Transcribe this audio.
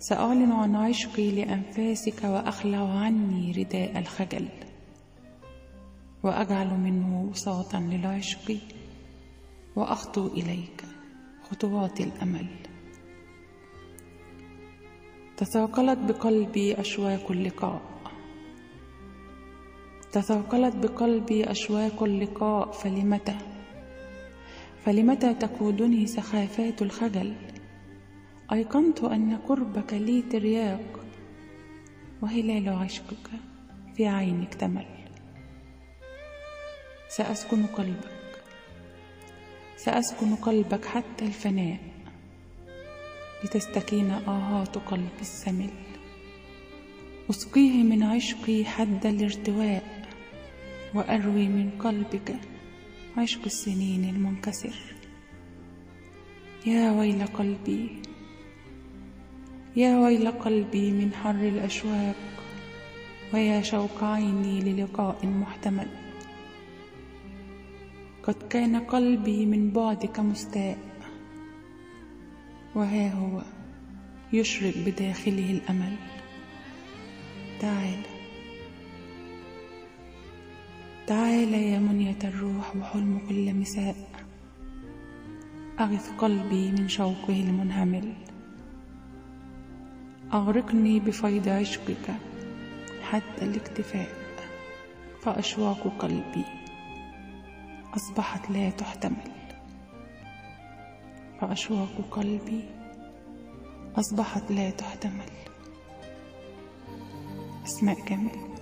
سأعلن عن عشقي لأنفاسك وأخلع عني رداء الخجل. وأجعل منه وساطا للعشق وأخطو إليك خطوات الأمل. تثاقلت بقلبي أشواق اللقاء. تثاقلت بقلبي أشواق اللقاء. فلمتى؟ فلمتى تقودني سخافات الخجل؟ أيقنت أن قربك لي ترياق وهلال عشقك في عيني اكتمل. سأسكن قلبك سأسكن قلبك حتى الفناء لتستكين آهات قلبي السمل أسقيه من عشقي حد الارتواء وأروي من قلبك عشق السنين المنكسر. يا ويل قلبي يا ويل قلبي من حر الأشواق ويا شوق عيني للقاء محتمل. قد كان قلبي من بعدك مستاء وها هو يشرق بداخله الأمل. تعال. تعال يا منية الروح وحلم كل مساء. أغث قلبي من شوقه المنهمل. أغرقني بفيض عشقك حتى الاكتفاء فأشواق قلبي أصبحت لا تحتمل. فأشواق قلبي أصبحت لا تحتمل. أسماء كامل